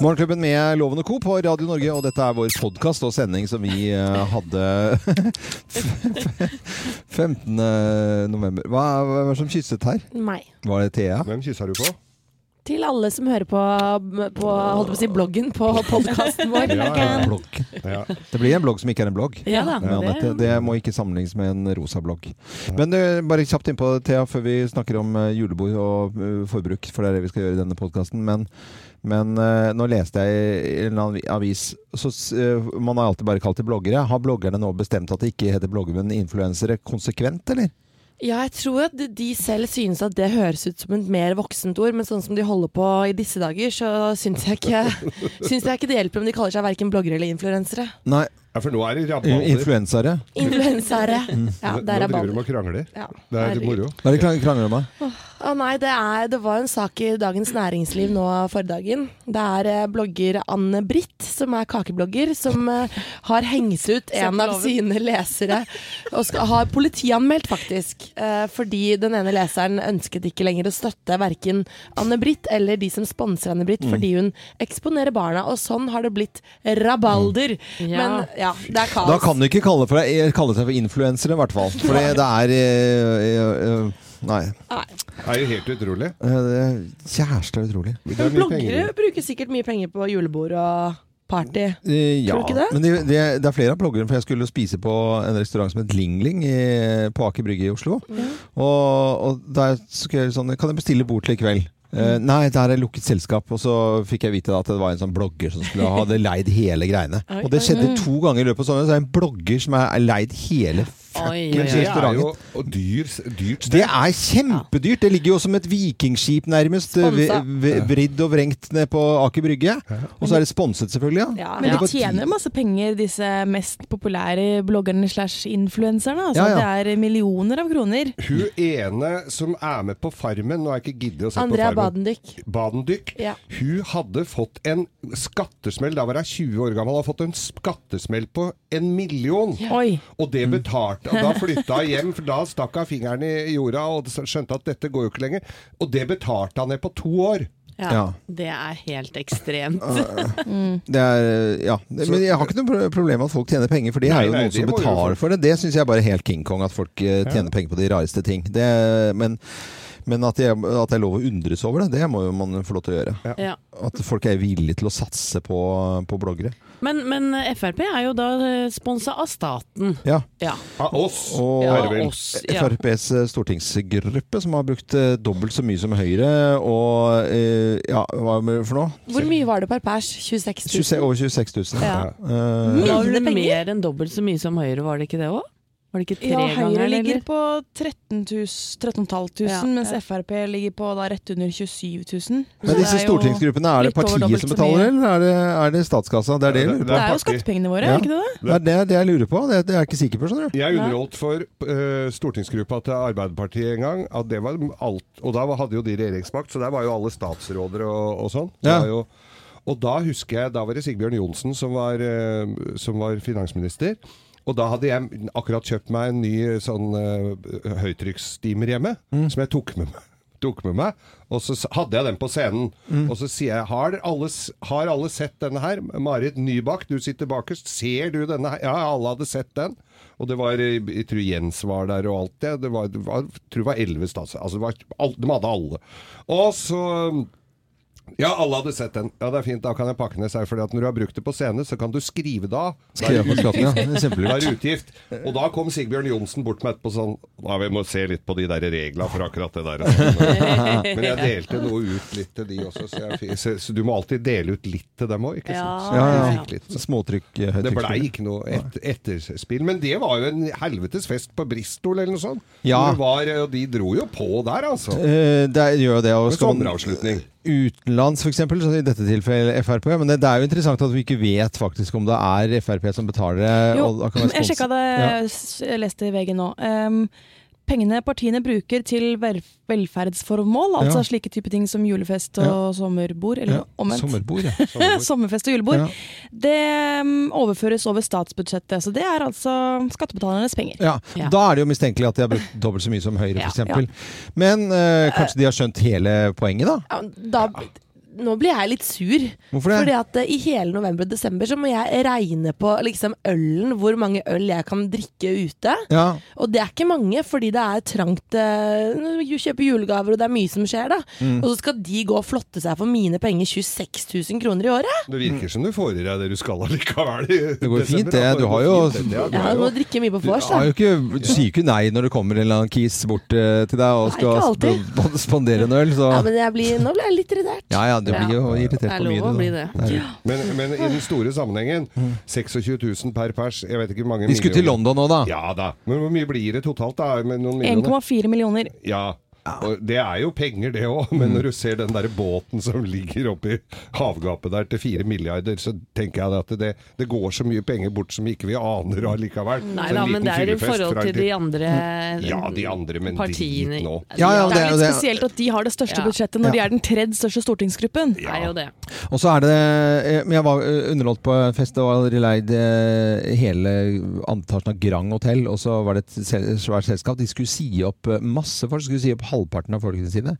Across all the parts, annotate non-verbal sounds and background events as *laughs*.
Morgenklubben med Loven og Co. på Radio Norge, og dette er vår podkast og sending som vi eh, hadde *laughs* 15. november. Hva, er var det som kysset her? Meg. Var det Thea? Hvem kyssa du på? Til alle som hører på, på holdt på å si bloggen på podkasten vår. *laughs* Ja, ja. Ja. Det blir en blogg som ikke er en blogg. Ja da, Ja, det- det må ikke sammenlignes med en rosa blogg. Men uh, bare kjapt innpå, Thea, før vi snakker om uh, julebord og uh, forbruk, for det er det vi skal gjøre i denne podkasten. Men, men nå leste jeg i en eller annen avis så, Man har alltid bare kalt det bloggere. Har bloggerne nå bestemt at det ikke heter bloggere, men influensere konsekvent, eller? Ja, jeg tror at de selv synes at det høres ut som et mer voksent ord, men sånn som de holder på i disse dager, så syns jeg ikke, *laughs* jeg ikke det hjelper om de kaller seg verken bloggere eller influensere. Nei, Ja, for nå er det rabalder. influensere. Influensere. Ja, det er rabalder. nå er driver de og krangler. Ja, Det er moro. Hva er det de krangler om? da? Å nei, det, er, det var en sak i Dagens Næringsliv nå fordagen. dagen. Det er eh, blogger Anne Britt, som er kakeblogger, som eh, har hengt ut en av sine lesere. Og skal, har politianmeldt, faktisk. eh, fordi den ene leseren ønsket ikke lenger å støtte verken Anne Britt eller de som sponser Anne Britt, fordi hun eksponerer barna. Og sånn har det blitt rabalder. Men ja, det er kaos. Da kan du ikke kalle, for, kalle seg for influensere, i hvert fall. For det er eh, eh, eh, Nei. Nei. Det er jo helt utrolig. Eh, det er Kjæreste er utrolig. Er Men bloggere bruker sikkert mye penger på julebord og party. Eh, ja, Tror du ikke det? men det, det, det er flere av bloggerne. For jeg skulle spise på en restaurant som het Ling Ling i, på Aker Brygge i Oslo. Og, og der skulle jeg sånn Kan jeg bestille bord til i kveld? Eh, nei, det her er lukket selskap. Og så fikk jeg vite at det var en sånn blogger som skulle ha leid hele greiene. Og det skjedde to ganger i løpet av sommeren. Så er det en blogger som er leid hele Oi, Men det er jo og dyr, dyrt sted. Det er kjempedyrt! Det ligger jo som et vikingskip nærmest. eh, Vridd og vrengt ned på Aker Brygge. Og så er det sponset, selvfølgelig. Ja. Ja, Men det de tjener masse penger, disse mest populære bloggerne slash influenserne. Altså, Ja, ja. Det er millioner av kroner. Hun ene som er med på Farmen Nå har jeg ikke giddet å se Andrea på Farmen. Badendyk. Badendyk. Ja. Hun hadde fått en skattesmell, da var hun 20 år gammel, hadde fått en skattesmell på en million. Oi. Og det betalte Og da flytta hun hjem, for da stakk hun fingeren i jorda og skjønte at dette går jo ikke lenger. Og det betalte han ned på to år. Ja, Ja. Det er helt ekstremt. *laughs* Det er, ja. Men jeg har ikke noe problem med at folk tjener penger, for det er jo nei, noen som betaler for det. Det syns jeg bare er helt King Kong, at folk eh, tjener penger på de rareste ting. Det, men men at, jeg, at det er lov å undres over det, det må jo man få lov til å gjøre. Ja. At folk er villige til å satse på, på bloggere. Men, men Frp er jo da sponsa av staten. Ja. Ja. Av oss. Og Ja, oss, ja. FrPs eh, stortingsgruppe, som har brukt eh, dobbelt så mye som Høyre, og eh, ja, hva er det for noe? Hvor mye var det per pers? 26 000? 26, over 26 000. Ja. Ja. Uh, Mye penger. mer enn dobbelt så mye som Høyre, var det ikke det òg? Var det ikke tre Ja, ganger? Høyre ligger eller? på 13 500, Ja. mens Frp ligger på da rett under 27 000. men disse stortingsgruppene, er det partiet som betaler, eller er det, er det statskassa? Det er det det, Det er jo skattepengene våre, Ja. er ikke det det? Det er det, det jeg lurer på. Det, det er jeg ikke sikker på, skjønner du. Jeg underholdt for uh, stortingsgruppa til Arbeiderpartiet en gang. At det var alt, og da hadde jo de regjeringsmakt, så der var jo alle statsråder og, og sånn. Det var jo- Og da husker jeg, da var det Sigbjørn Johnsen som var, eh, som var finansminister. Og da hadde jeg akkurat kjøpt meg en ny sånn uh, høytrykkssteamer hjemme, som jeg tok med. Tok med meg, og så hadde jeg den på scenen. Og så sier jeg har alle, har alle sett denne her? Marit Nybakk, du sitter bakerst. Ser du denne her? Ja, alle hadde sett den. Og det var, eh, jeg tror Jens var der og alt det. Det var, det var jeg tror det var elleve stats... Altså, det var, alt- de hadde alle. Og så ja, alle hadde sett den. Ja, det er fint, da kan jeg pakke ned seg. For når du har brukt det på scene, så kan du skrive det av. Da er Skrive det på skatten, ja. utgift. Det utgift. Og da kom Sigbjørn Johnsen bort med etterpå sånn Ja, vi må se litt på de der reglene for akkurat det der. Men jeg delte noe ut litt til de også, så, jeg, fikk- så, så du må alltid dele ut litt til dem òg, ikke sant? Ja, Så Ja, ja. litt. Småtrykk, eh, Det blei ikke noe et, etterspill. Men det var jo en helvetes fest på Bristol eller noe sånt. Ja. Var, og de dro jo på der, altså. Eh, det gjør jo det. Og skal man sommeravslutning. Utenlands, f.eks., så i dette tilfellet Frp. Men det, det er jo interessant at vi ikke vet faktisk om det er Frp som betaler. Jo, jeg sjekka det, Ja. jeg leste i VG nå. Um, pengene partiene bruker til velferdsformål, altså Ja. slike type ting som julefest og sommerbord, eller Ja, omvendt. Sommerbord, ja. *laughs* Sommerfest og julebord. Ja. Det um, overføres over statsbudsjettet, så det er altså skattebetalernes penger. Ja, Ja. Da er det jo mistenkelig at de har brukt dobbelt så mye som Høyre, Ja. f.eks. Men øh, kanskje de har skjønt hele poenget, da? Ja, da, nå blir jeg litt sur. Hvorfor det? Fordi at eh, i hele november og desember så må jeg regne på liksom ølen, hvor mange øl jeg kan drikke ute. Ja. Og det er ikke mange, fordi det er trangt. uh, Du kjøper julegaver, og det er mye som skjer, da. Mm. Og så skal de gå og flotte seg for mine penger 26 000 kroner i året. Det virker som du får i deg det du skal allikevel. i Det går desember, fint, det. Du har jo-. Ja, du må drikke mye på Du, vors, da. jo ikke, du sier ikke nei når det kommer en eller annen kis bort uh, til deg og skal sp- spandere en øl, så Ja, men jeg blir, nå ble jeg litt irritert. Ja ja, det blir jo irritert Det er lov å bli det. Men, men i den store sammenhengen, 26 000 per pers Jeg vet ikke hvor mange Vi skulle til London nå, da. Ja da. Men hvor mye blir det totalt, da? Med noen millioner? 1,4 millioner. Ja. Og det er jo penger, det òg, men når du ser den der båten som ligger oppi havgapet der til fire milliarder, så tenker jeg at det, det går så mye penger bort som ikke vi aner allikevel. Nei da, men det er i forhold til de andre Ja, de andre, men partiene. nå. Ja, ja, Det det er litt spesielt at de har det største Ja. budsjettet når Ja. de er den tredje største stortingsgruppen. Det er jo det. Og så er det eh, Men jeg var eh, underholdt på en fest. Det var leid eh, hele antasjen av Grand Hotell, og så var det et svært selskap. De skulle si opp masse folk. Skulle si opp halvparten av folkene sine.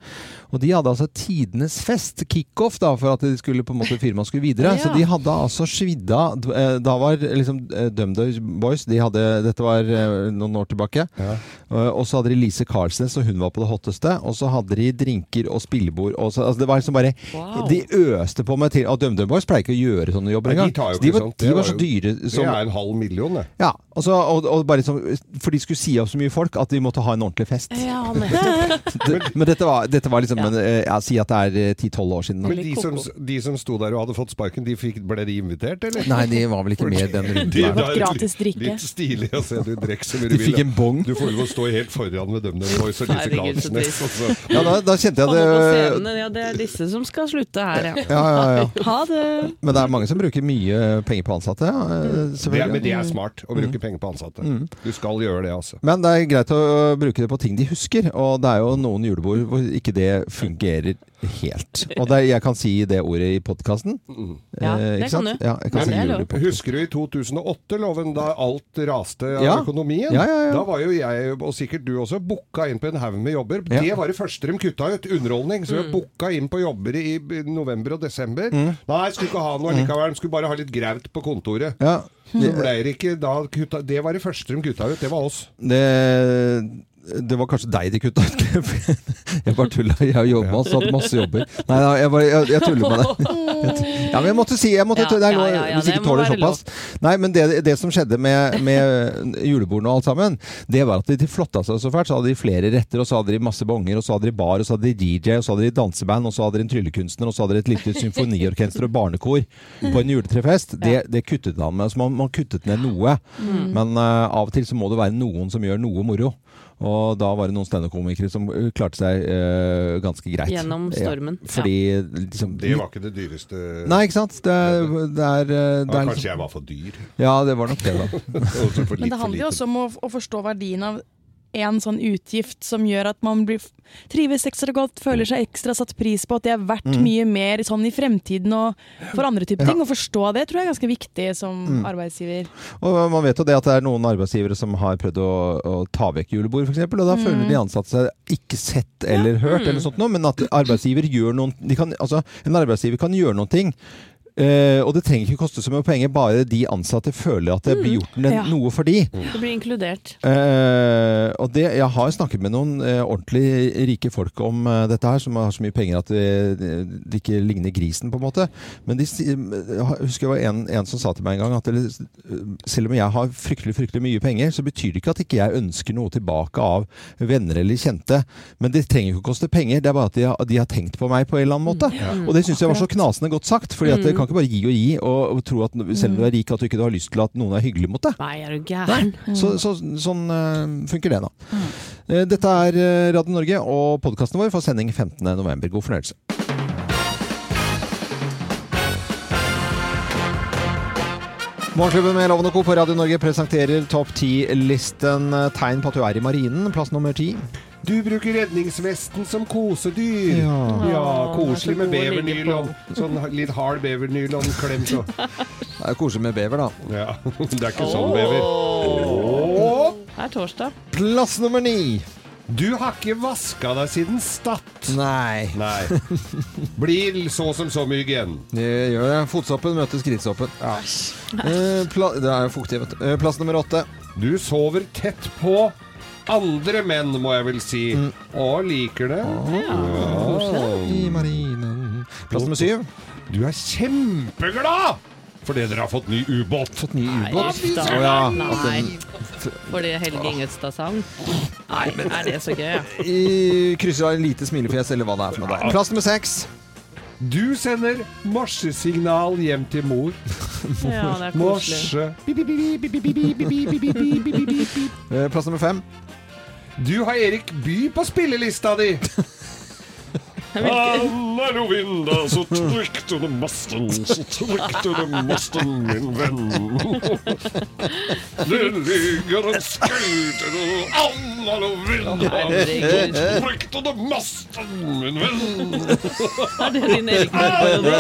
Og de hadde altså tidenes fest, kickoff, da, for at de skulle på en måte firmaet skulle videre. Ja. Så de hadde altså svidd av eh, Da var liksom eh, DumDum Boys de hadde, Dette var eh, noen år tilbake. Ja. Og så hadde de Lise Carlsnes, og hun var på det hotteste. Og så hadde de drinker og spillebord. Og så, altså det var liksom bare Wow. De øste på med til Og DumDum Boys pleier ikke å gjøre sånne jobber engang. de de var, de var så dyre dyre Det som er en halv million, det. Ja. Og, så, og, og bare som, for de skulle si opp så mye folk at de måtte ha en ordentlig fest. Ja, *laughs* nettopp. Det, men dette var, dette var liksom Ja. en, eh, ja, Si at det er eh, 10-12 år siden. Men de som, de som sto der og hadde fått sparken, de fikk, ble de invitert, eller? Nei, de var vel ikke med i den runden. *laughs* De- det Gratis drikke. Litt stilig å se du drikker så mye De fikk en bong. Du får lov å stå helt foran med DumDum Boys og Lise Herregud, så Carlsnes. trist. Ja, da, da kjente jeg det scenen, ja, det er disse som skal slutte her, ja. ja, ja, ja. Ha det! Men det er mange som bruker mye penger på ansatte. Ja, eh, Det, er- men det er smart å bruke penger på ansatte. Du skal gjøre det, altså. Men det er greit å bruke det på ting de husker, og det er jo noen julebord hvor ikke det fungerer helt. Og det er, jeg kan si det ordet i podkasten. Ja, det kan du. Ja, kan Men, si er. Husker du i 2008, Loven, da alt raste av Ja. økonomien? Ja, ja, ja. Da var jo jeg, og sikkert du også, booka inn på en haug med jobber. Ja. Det var det første de kutta ut. Underholdning. Så vi booka inn på jobber i november og desember. Nei, skulle ikke ha noe likevel. Skulle bare ha litt graut på kontoret. Ja, Så det, ble det ikke da kutta Det var det første de kutta ut. Det var oss. det, det var kanskje deg de kutta ut. *laughs* Jeg bare tulla. Jeg har med oss, hatt masse jobber. Nei, nei jeg, bare, jeg, jeg tuller med det. *laughs* Ja, men jeg måtte si jeg måtte, Ja, det lov, ja, ja, Hvis ikke tåler såpass. Nei, men det, det som skjedde med, med julebordene og alt sammen, det var at de, flotta seg så fælt. Så hadde de flere retter, og så hadde de masse bonger, og så hadde de bar, og så hadde de DJ, og så hadde de danseband, og så hadde de en tryllekunstner, og så hadde de et lite symfoniorkester og barnekor på en juletrefest. Det, det kuttet han med. Så man, man kuttet ned noe. Mm. Men uh, av og til så må det være noen som gjør noe moro. Og da var det noen standup-komikere som eh, klarte seg uh, ganske greit. Gjennom stormen. Ja, fordi liksom Det var ikke det dyreste Nei, ikke sant? Det, er- det er, eh, det ja, er Kanskje jeg var for dyr. Ja, det var nok det, da. *laughs* Men det handler jo også om å, å forstå verdien av en sånn utgift som gjør at man blir, trives ekstra godt, føler seg ekstra satt pris på, at det er verdt mye mer sånn i fremtiden og for andre typer Ja. ting. Å forstå det tror jeg er ganske viktig som arbeidsgiver. Og man vet jo det at det er noen arbeidsgivere som har prøvd å, å ta vekk julebord, f.eks. Og da føler de ansatte seg ikke sett eller hørt, eller sånt noe, men at arbeidsgiver gjør noen de kan, altså, En arbeidsgiver kan gjøre noen ting. Eh, og det trenger ikke koste så mye penger, bare de ansatte føler at det blir gjort Ja. noe for de. Det blir inkludert. Uh, og det, jeg har snakket med noen uh, ordentlig rike folk om dette her, som har så mye penger at det, de ikke ligner grisen, på en måte. Men de, jeg husker det var en, en som sa til meg en gang at det, selv om jeg har fryktelig fryktelig mye penger, så betyr det ikke at ikke jeg ønsker noe tilbake av venner eller kjente. Men det trenger jo ikke å koste penger, det er bare at de har, de har tenkt på meg på en eller annen måte. Og det syns jeg var så knasende godt sagt, fordi at det kan ikke bare gi og gi og, tro at selv om du er rik, at du ikke har lyst til at noen er hyggelig mot deg. Nei, er du gæren? Så, så, sånn eh, funker det, da. Eh, dette er eh, Radio Norge og podkasten vår for sending 15.11. God fornøyelse. Morgenklubben med Loven og Co. på Radio Norge presenterer topp ti-listen eh, tegn på at du er i marinen. Plass nummer ti. Du bruker redningsvesten som kosedyr. Ja. Ja, koselig med bevernylon. Sånn litt hard bevernylon klemt Så. *laughs* Det er koselig med bever, da. Ja, *laughs* det er ikke sånn bever. Åh. Det er torsdag. Plass nummer ni. Du har ikke vaska deg siden Stad. Nei. Nei. *laughs* Blir så som så mygg igjen. Det gjør jeg. Fotsoppen møter skrittsoppen. Eh, pla det er jo fuktig, vet du. Eh, plass nummer åtte. Du sover tett på andre menn, må jeg vel si. Mm. Og liker det. I marinen Plass nummer syv. Du er kjempeglad! Fordi dere har fått ny ubåt. Fått ny ubåt? Nei, da, oh, ja. nei. Fordi Helge Ingøtstad sang? Nei, men er det så gøy? Ja? I, krysser av en lite smilefjes, eller hva det er for noe der. Plass nummer seks. Du sender marsjesignal hjem til mor. Ja, det er koselig. Marsje. Plass nummer fem. Du har Erik By på spillelista di. *laughs* Anna vinda, så trygt under masten, så trygt under masten, min venn. Det ligger en skøyte og Anna vinda, så trygt under masten, min venn. Er det din? Anna,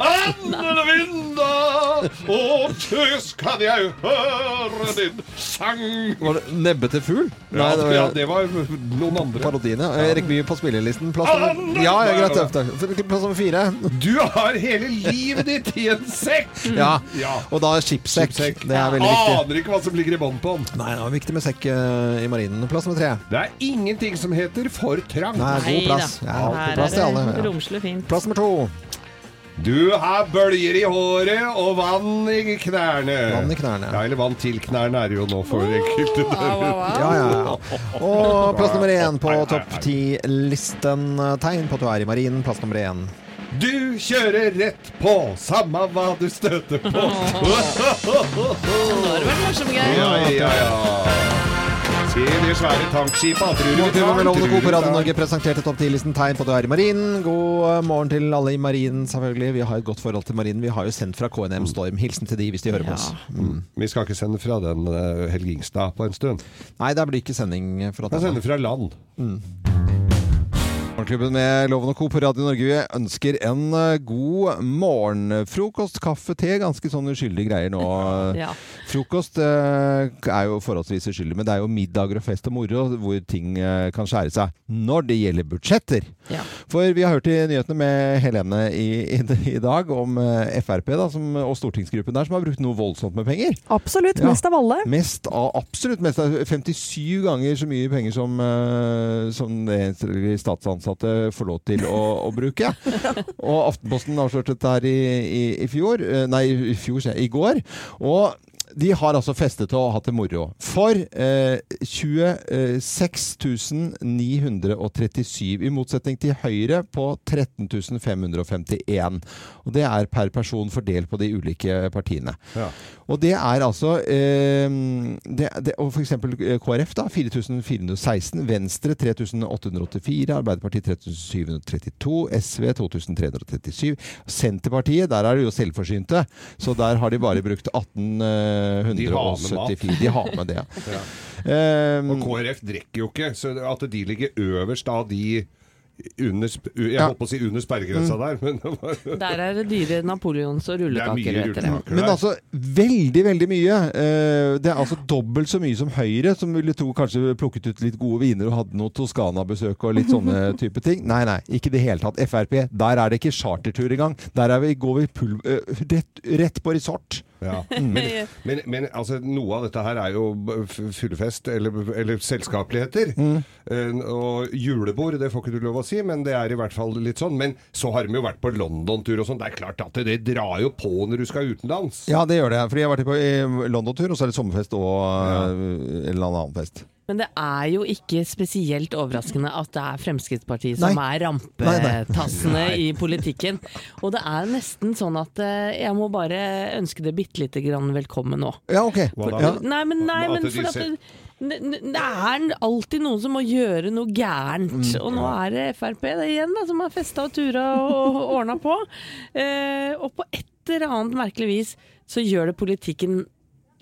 Anna Rovinda, og tøs kan jeg høre din sang. Var det Nebbete fugl? Ja, det var ja, det var noen andre. Parodiene. Erik Bye på spillelisten. Plass nummer Ja, ja, greit. tøft, takk. Plass nummer fire. Du har hele livet ditt i en sekk! *laughs* Ja. Ja. Og da skipssekk. Skipssekk. Det er veldig viktig. Aner ikke hva som ligger i bånn på den. Nei, det er viktig med sekk eh, i marinen. Plass nummer tre. Det er ingenting som heter for trangt. Nei, god plass. Ja, Her plass til alle. er det romslig fint. Plass nummer to. Du har bølger i håret og vann i knærne. Vann i knærne. Ja, eller vann til knærne er det jo nå for enkelte. Ja, ja, ja. Og plass nummer én på topp ti-listen. Tegn på at du er i marinen. Plass nummer én. Du kjører rett på, samme hva du støter på. Nå har det vært morsomt gøy. Ja, ja, ja. Se det svære tankskipet. Med Lovende Co. på Radio Norge presenterte topp 10-listen tegn på at du er i marinen. God morgen til alle i marinen, selvfølgelig. Vi har et godt forhold til marinen. Vi har jo sendt fra KNM Storm. Hilsen til de hvis de hører på oss. Mm. Vi skal ikke sende fra den uh, Helgingstad på en stund. Nei, det blir ikke sending for at Vi sender fra land. Morgenklubben med Loven og Co. på Radio Norge Vi ønsker en eh, god morgenfrokost, kaffe, te. Ganske sånn uskyldige greier nå. *laughs* Ja. Frokost eh, er jo forholdsvis uskyldig, men det er jo middager og fest og moro hvor ting eh, kan skjære seg når det gjelder budsjetter. Ja. For vi har hørt i nyhetene med Helene i, i, i dag om Frp da, som, og stortingsgruppen der som har brukt noe voldsomt med penger. Absolutt. Ja. Mest av alle. Mest av, absolutt mest av 57 ganger så mye penger som, som det statsansatte får lov til å, å bruke. Og Aftenposten avslørte dette her i, i, i fjor, eh, nei i fjor, i går. Og de har altså festet og hatt det moro. For eh, 26 937, i motsetning til Høyre på 13 551. Og det er per person fordelt på de ulike partiene. Ja. Og det er altså eh, det, det, Og f.eks. KrF, da. 4416. Venstre 3884. Arbeiderpartiet 3732. SV 2337. Senterpartiet, der er de jo selvforsynte. Så der har de bare brukt 1874. De har med det. Ja. *laughs* um, Og KrF drikker jo ikke, så at de ligger øverst av de under, jeg Ja. holdt på å si under sperregrensa der, men *laughs* Der er det dyre napoleons og det er mye rullekaker. dere. rullekaker Men altså, veldig, veldig mye. Eh, Det er altså dobbelt så mye som Høyre, som ville tro kanskje plukket ut litt gode viner og hadde noe Toskana-besøk og litt sånne *laughs* type ting. Nei, nei, ikke i det hele tatt. Frp, der er det ikke chartertur engang. Der er vi, går vi pul eh, rett, rett på resort. Ja. *laughs* Men, men, men altså, noe av dette her er jo fyllefest eller, eller selskapeligheter. Mm. og julebord, det får ikke du lov å si, men det er i hvert fall litt sånn. Men så har de jo vært på London-tur og sånn. Det er klart at det, det drar jo på når du skal utenlands. Ja, det gjør det. Fordi jeg har vært på London-tur, og så er det sommerfest og ja. en eller annen fest. Men det er jo ikke spesielt overraskende at det er Fremskrittspartiet som Nei. er Nei, nei. rampetassene i politikken. Og det er nesten sånn at eh, jeg må bare ønske det bitte lite grann velkommen nå. Ja, ok. Hva da? Ja. Nei, men, nei, men for at det, det, det er alltid noen som må gjøre noe gærent. Mm. Og nå er det Frp det igjen da, som har festa og tura og ordna på. Eh, og på et eller annet merkelig vis så gjør det politikken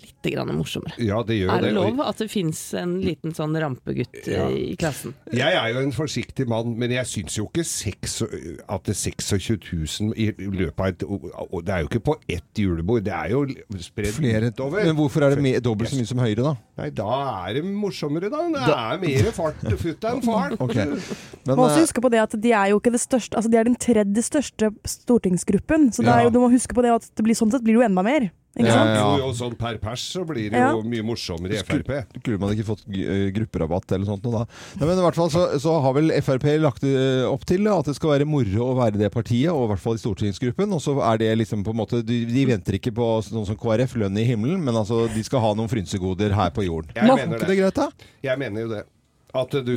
litt grann morsommere. Ja, det gjør Er det det. Lov at det fins en liten sånn rampegutt Ja. eh, i klassen? Jeg er jo en forsiktig mann, men jeg syns jo ikke seks, at det er 26 000 i løpet av et og Det er jo ikke på ett julebord, det er jo spredt Flere, utover. men hvorfor er det me- dobbelt så mye som Høyre, da? Nei, da er det morsommere, da. Det er mer fart futt enn fart. okay. Men, Man må også eh, huske på det at de er jo ikke det største Altså de er den tredje største stortingsgruppen, så det er Ja. jo, du må huske på det at det blir sånn sett blir det jo enda mer. Ikke sant? ja. ja. jo, sånn per pers så blir det Ja. jo mye morsommere i Frp. Skulle man ikke fått eh, grupperabatt eller sånt noe da? Nei, men i hvert fall så, så har vel Frp lagt eh, opp til at det skal være moro å være det partiet, og i hvert fall i stortingsgruppen. Og så er det liksom på en måte De, de venter ikke på sånn som KrF, lønn i himmelen, men altså de skal ha noen frynsegoder her på jorden. Jeg Er mener det. det greit, da? Jeg mener jo det. At du,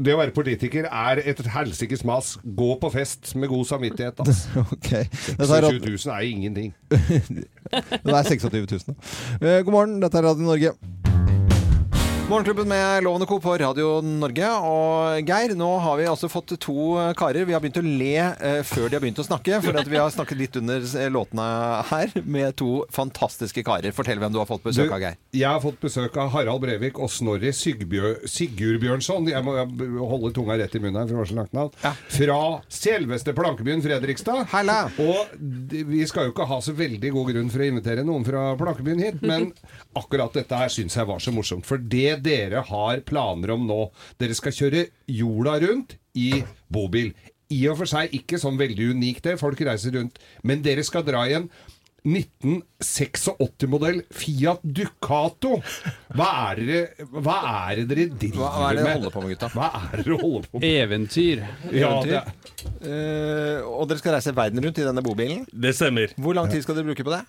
det å være politiker er et helsikes mas. Gå på fest med god samvittighet. Altså. *laughs* okay. Dette er, 26 000 er ingenting. *laughs* det er 26 000. da. God morgen, dette er Radio Norge. Morgenklubben med Lovende Co. på Radio Norge. Og Geir, nå har vi altså fått to karer. Vi har begynt å le eh, før de har begynt å snakke, for at vi har snakket litt under eh, låtene her med to fantastiske karer. Fortell hvem du har fått besøk av, Geir. Jeg har fått besøk av Harald Brevik og Snorri Sigbjør, Sigurd-Bjørnson. Jeg må holde tunga rett i munnen her, for det var så langt navn. Ja. Fra selveste Plankebyen Fredrikstad. Halla! Og vi skal jo ikke ha så veldig god grunn for å invitere noen fra Plankebyen hit, men akkurat dette her syns jeg var så morsomt. For det dere har planer om nå Dere skal kjøre jorda rundt i bobil. I og for seg ikke sånn veldig unikt det, folk reiser rundt. Men dere skal dra i en 1986-modell Fiat Ducato. Hva er, det, hva er det dere driver Hva, hva er det dere med? holder på med, gutta? Hva er det dere holder på med? Eventyr. Ja, det, Uh, og dere skal reise verden rundt i denne bobilen. Det stemmer. Hvor lang tid skal dere bruke på det?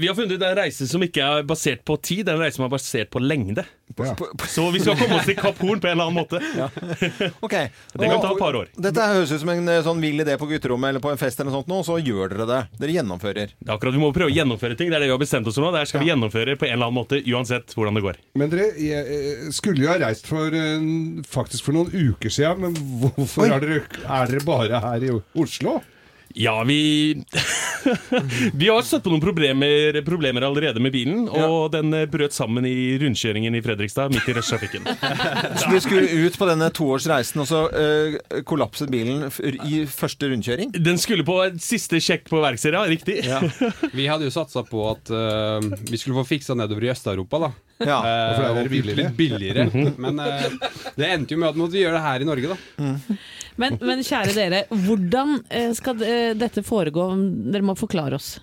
Vi har funnet ut en reise som ikke er basert på tid, det er en reise som er basert på lengde. Ja. Så vi skal komme oss til Kapp Horn på en eller annen måte. *laughs* Ok. Det kan ta et par år. Dette høres ut som en eh, sånn vill idé på gutterommet eller på en fest, eller noe sånt, nå, og så gjør dere det. Dere gjennomfører. Det er akkurat Vi må prøve å gjennomføre ting. Det er det vi har bestemt oss for nå. Det skal skal vi gjennomføre på en eller annen måte, uansett hvordan det går. Men dere jeg, eh, skulle jo ha reist for eh, faktisk for noen uker siden, men hvorfor er dere, er dere bare her i Oslo? Ja, vi *laughs* Vi har støtt på noen problemer, problemer allerede med bilen, og den eh, brøt sammen i rundkjøringen i Fredrikstad, midt i rushtrafikken. *laughs* Så du skulle ut på denne toårsreisen, og så øh, kollapset bilen f i første rundkjøring? Den skulle på siste sjekk på verkstedet, ja. Riktig. *laughs* Vi hadde jo satsa på at eh, vi skulle få fiksa nedover i Øst-Europa, da. Ja. og for det var billigere. billigere. Men eh, det endte jo med at vi måtte gjøre det her i Norge, da. Men, men kjære dere, hvordan eh, skal dette foregå? Dere må forklare oss.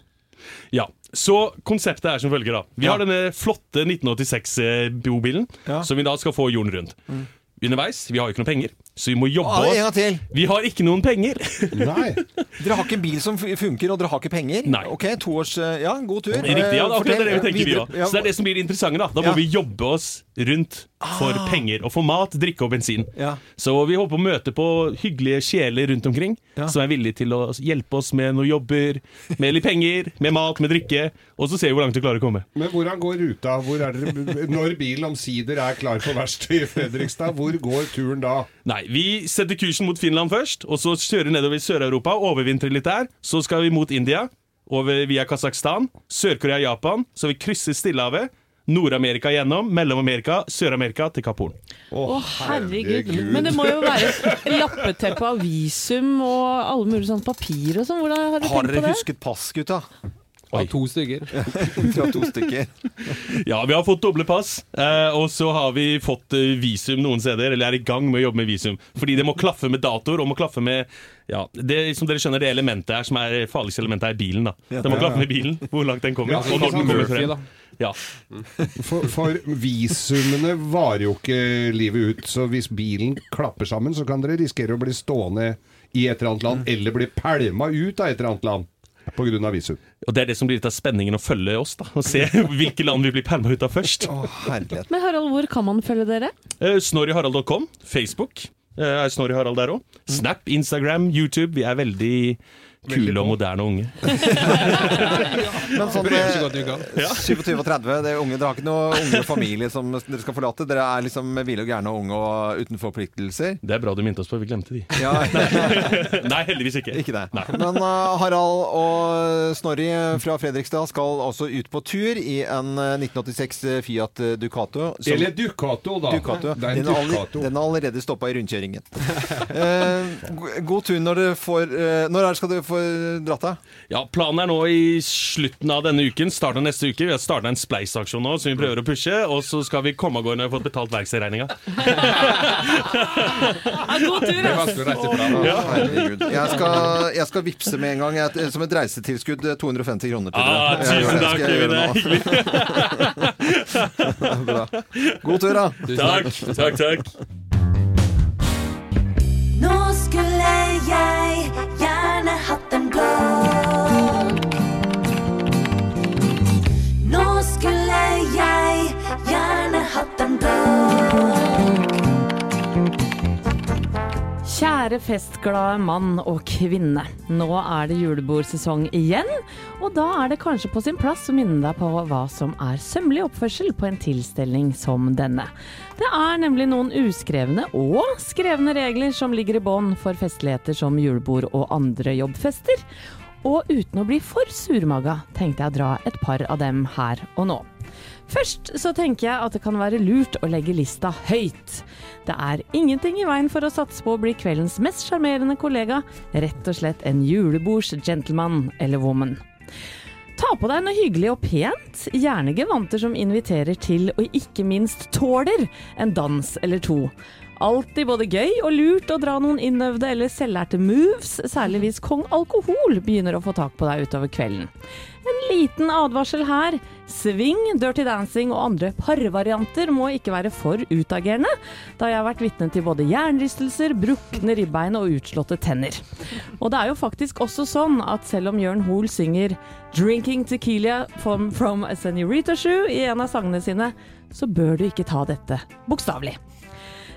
Ja, Så konseptet er som følger, da. Vi har denne flotte 1986-bobilen, Ja. som vi da skal få jorden rundt. Underveis, vi har jo ikke noe penger, så vi må jobbe Ah, en oss gang til! Vi har ikke noen penger! Nei. *laughs* Dere har ikke en bil som funker, og dere har ikke penger? Nei. Ok, to års, Ja, god tur. Riktig, ja, det er Eh, akkurat det vi tenker vi òg. Så det er det som blir det interessante, da. Da må Ja. vi jobbe oss rundt for penger. Og få mat, drikke og bensin. Ja. Så vi håper å møte på hyggelige sjeler rundt omkring, Ja. som er villige til å hjelpe oss med noen jobber, med litt penger, med mat, med drikke. Og så ser vi hvor langt vi klarer å komme. Men hvordan går ruta? Hvor er dere, når bilen omsider er klar for verkstedet i Fredrikstad, hvor går turen da? Nei, vi setter kursen mot Finland først, og så kjører nedover Sør-Europa, overvintrer litt der. Så skal vi mot India, over via Kasakhstan, Sør-Korea, Japan. Så vi krysser Stillehavet. Nord-Amerika gjennom, Mellom-Amerika, Sør-Amerika til Kapp Horn. Å, Herregud. Men det må jo være et lappeteppe av visum og alle mulige sånne papir og sånn. Hvordan har dere Har tenkt dere på det? husket pass, gutta? Av to stykker. *laughs* Fra to stykker. *laughs* Ja, vi har fått doble pass, eh, og så har vi fått eh, visum noen steder, eller er i gang med å jobbe med visum. Fordi det må klaffe med datoer, og må klaffe med ja, det som dere skjønner, det elementet her som er det farligste elementet, er bilen. da. Det må klaffe med bilen, hvor langt den kommer. Ja, og når den sånn kommer frem. Ja. For, for visumene varer jo ikke livet ut, så hvis bilen klapper sammen, så kan dere risikere å bli stående i et eller annet land, eller bli pælma ut av et eller annet land pga. visum. Og Det er det som blir litt av spenningen å følge oss, da. Og se *laughs* hvilke land vi blir pælma ut av først. Å, herlighet. Men Harald, hvor kan man følge dere? Uh, Snorriharald.com, Facebook eh, er Snorri Harald der òg. Snap, Instagram, YouTube. Vi er veldig kule og moderne unge. *laughs* Men sånn eh, godt du kan. 27 og 30, det er unge, dere har ikke noe unge familie som dere skal forlate? Dere er liksom ville og gærne og unge og uten forpliktelser? Det er bra du minte oss på, vi glemte de. Ja, *laughs* Nei, heldigvis ikke. ikke det. Nei. Men uh, Harald og Snorri fra Fredrikstad skal også ut på tur i en eh, 1986 Fiat Ducato. som- Eller Ducato, da. Ducato. Den, er allerede, den er allerede stoppa i rundkjøringen. uh, god tur når dere får uh, Når er det skal dere få dratt av? Ja, Planen er nå i slutten av denne uken, starten av neste uke. Vi har starta en spleisaksjon nå som vi prøver å pushe. Og så skal vi komme av gårde når vi har fått betalt verkstedregninga. *laughs* God tur, ass! Jeg skal, jeg skal vippse med en gang. Jeg, som et reisetilskudd eh, 250 kroner til Ah, dere. Tusen jeg takk, hyggelig. *laughs* Bra. God tur, da. Takk, takk, takk. Nå skulle jeg blogg. Nå skulle jeg gjerne hatt en blogg. Kjære festglade mann og kvinne. Nå er det julebordsesong igjen, og da er det kanskje på sin plass å minne deg på hva som er sømmelig oppførsel på en tilstelning som denne. Det er nemlig noen uskrevne og skrevne regler som ligger i bånn for festligheter som julebord og andre jobbfester. Og uten å bli for surmaga, tenkte jeg å dra et par av dem her og nå. Først så tenker jeg at det kan være lurt å legge lista høyt. Det er ingenting i veien for å satse på å bli kveldens mest sjarmerende kollega, rett og slett en julebords-gentleman eller woman. Ta på deg noe hyggelig og pent, gjerne gevanter som inviterer til, og ikke minst tåler, en dans eller to. Alltid både gøy og lurt å dra noen innøvde eller selvlærte moves, særlig hvis kong alkohol begynner å få tak på deg utover kvelden. En liten advarsel her. Sving, dirty dancing og andre parvarianter må ikke være for utagerende, da jeg har vært vitne til både jernrystelser, brukne ribbein og utslåtte tenner. Og det er jo faktisk også sånn at selv om Jørn Hoel synger 'Drinking Tequila from, from a Senorita Shoe' i en av sangene sine, så bør du ikke ta dette bokstavelig.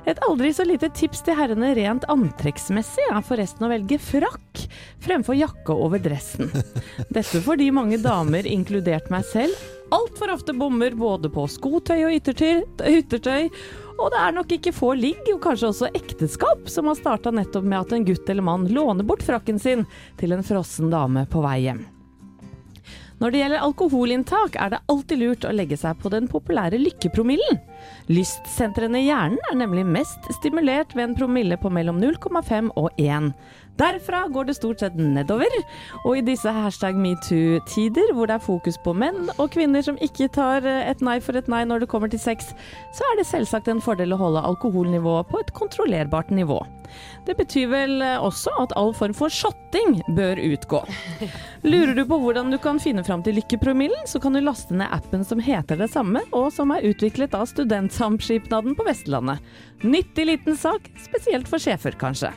Et aldri så lite tips til herrene rent antrekksmessig er forresten å velge frakk fremfor jakke over dressen. *laughs* Dette fordi mange damer, inkludert meg selv, altfor ofte bommer både på skotøy og yttertøy, yttertøy, og det er nok ikke få ligg, og kanskje også ekteskap, som har starta nettopp med at en gutt eller mann låner bort frakken sin til en frossen dame på vei hjem. Når det gjelder alkoholinntak, er det alltid lurt å legge seg på den populære lykkepromillen. Lystsentrene i hjernen er nemlig mest stimulert ved en promille på mellom 0,5 og 1. Derfra går det stort sett nedover, og i disse hashtag metoo-tider, hvor det er fokus på menn og kvinner som ikke tar et nei for et nei når det kommer til sex, så er det selvsagt en fordel å holde alkoholnivået på et kontrollerbart nivå. Det betyr vel også at all form for shotting bør utgå. Lurer du på hvordan du kan finne fram til lykkepromillen, så kan du laste ned appen som heter det samme, og som er utviklet av Studentsamskipnaden på Vestlandet. Nyttig liten sak, spesielt for sjefer kanskje.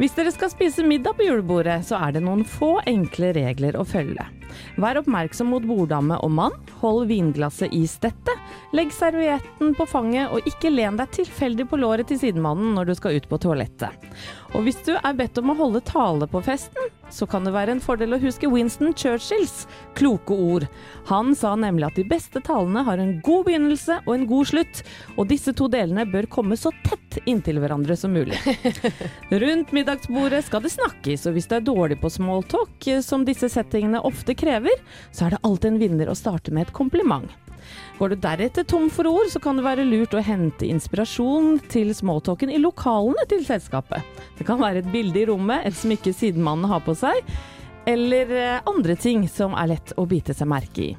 Hvis dere skal spise middag på julebordet, så er det noen få enkle regler å følge. Vær oppmerksom mot borddame og mann, hold vinglasset i stettet, legg servietten på fanget og ikke len deg tilfeldig på låret til sidemannen når du skal ut på toalettet. Og hvis du er bedt om å holde tale på festen, så kan det være en fordel å huske Winston Churchills kloke ord. Han sa nemlig at de beste talene har en god begynnelse og en god slutt, og disse to delene bør komme så tett inntil hverandre som mulig. *laughs* Rundt middagsbordet skal det snakkes, og hvis du er dårlig på smalltalk, eh, som disse settingene ofte krever, så er det alltid en vinner å starte med et kompliment. Går du deretter tom for ord, så kan det være lurt å hente inspirasjon til smalltalken i lokalene til selskapet. Det kan være et bilde i rommet, et smykke sidemannen har på seg, eller eh, andre ting som er lett å bite seg merke i.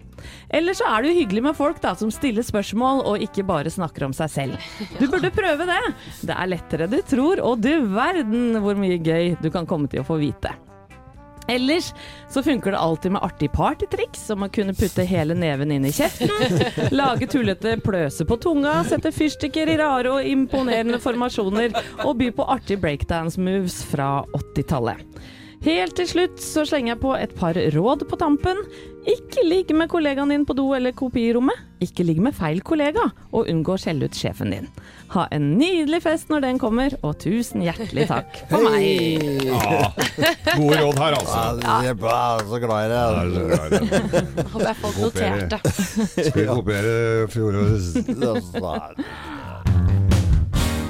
Eller så er det jo hyggelig med folk da, som stiller spørsmål og ikke bare snakker om seg selv. Du burde prøve det! Det er lettere du tror, og du verden hvor mye gøy du kan komme til å få vite. Ellers så funker det alltid med artig partytriks, som å kunne putte hele neven inn i kjeften, *laughs* lage tullete pløse på tunga, sette fyrstikker i rare og imponerende formasjoner, og by på artige breakdance-moves fra 80-tallet. Helt til slutt så slenger jeg på et par råd på tampen. Ikke ligg med kollegaen din på do eller kopirommet. Ikke ligg med feil kollega, og unngå å skjelle ut sjefen din. Ha en nydelig fest når den kommer, og tusen hjertelig takk for meg. Ja, gode råd her, altså. Jeg er så glad i det. Håper jeg folk noterte. Skal vi kopiere fjorårets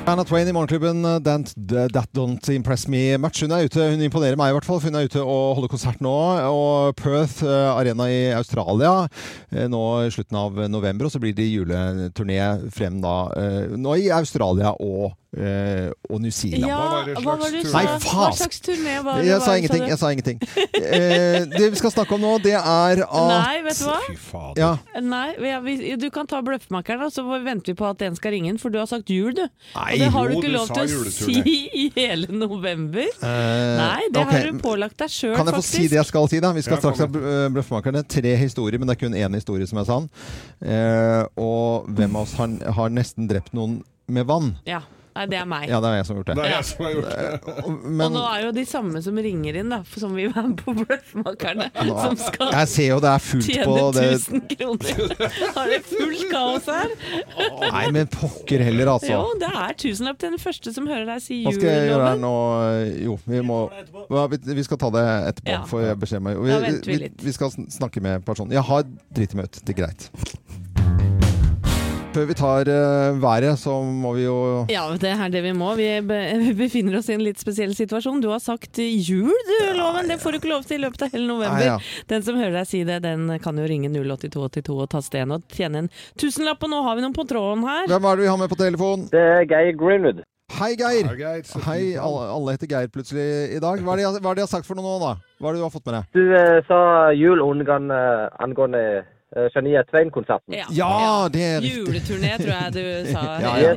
Anna Twain i Morgenklubben, uh, that, that Don't Impress Me Much. Hun er ute, hun imponerer meg i hvert fall, for hun er ute og holder konsert nå. Og Perth uh, Arena i Australia uh, nå i slutten av november. Og så blir det juleturné frem da nå i Australia og, uh, og New Zealand. Ja, var det hva var det du tur? sa? Nei, Hva slags turné var det? Jeg sa ingenting. Jeg sa ingenting. uh, det vi skal snakke om nå, det er at Nei, vet du hva? Fy fader. Ja. Nei, ja, vi- du kan ta Bløffmakeren, så venter vi på at en skal ringe inn, for du har sagt jul, du. Nei, og det har du ikke lov til å si i hele november. Uh, Nei, det okay. har du pålagt deg sjøl, Kan jeg få si det jeg skal si, da? Vi skal Ja, straks ha Bløffmakerne. Tre historier, men det er kun én historie som er sann. Eh, og hvem av oss har, har nesten drept noen med vann? Ja, Nei, det er meg. Ja, det er jeg som har gjort Det det. er jeg som har gjort det. *laughs* Og- og nå er jo de samme som ringer inn, da, som vil være med på Bløffmakerne, er- som skal jeg ser jo det er fullt tjene på det 1000 kroner. Har det fullt kaos her? Nei, men pokker heller, altså. Jo, det er tusenlapp til den første som hører deg si Hva skal jeg gjøre her nå? Jo, vi må vi, skal ta det etterpå, Ja. får jeg beskjed om. Vi, venter vi vi, skal snakke med personen. Jeg har driti meg ut. Det er greit. Før vi tar uh, været, så må vi jo Ja, det er det vi må. Vi be- vi *laughs* befinner oss i en litt spesiell situasjon. Du har sagt jul, du, Loven. Det får du ikke lov til i løpet av hele november. Ja. Den som hører deg si det, den kan jo ringe 08282 og taste en og tjene en tusenlapp. Og nå har vi noen på tråden her. Hvem er det vi har med på telefon? Det er Geir Greenwood. Hei, Geir. Hei, Geir, Hei, alle, alle heter Geir plutselig i dag. Hva er, det, hva er det jeg har sagt for noe nå, da? Hva er det du har fått med deg? Du eh, sa jul angående, angående eh, Shania Twain-konserten. Ja. Ja, det er riktig. Juleturné, tror jeg du *laughs* sa. Ja, ja.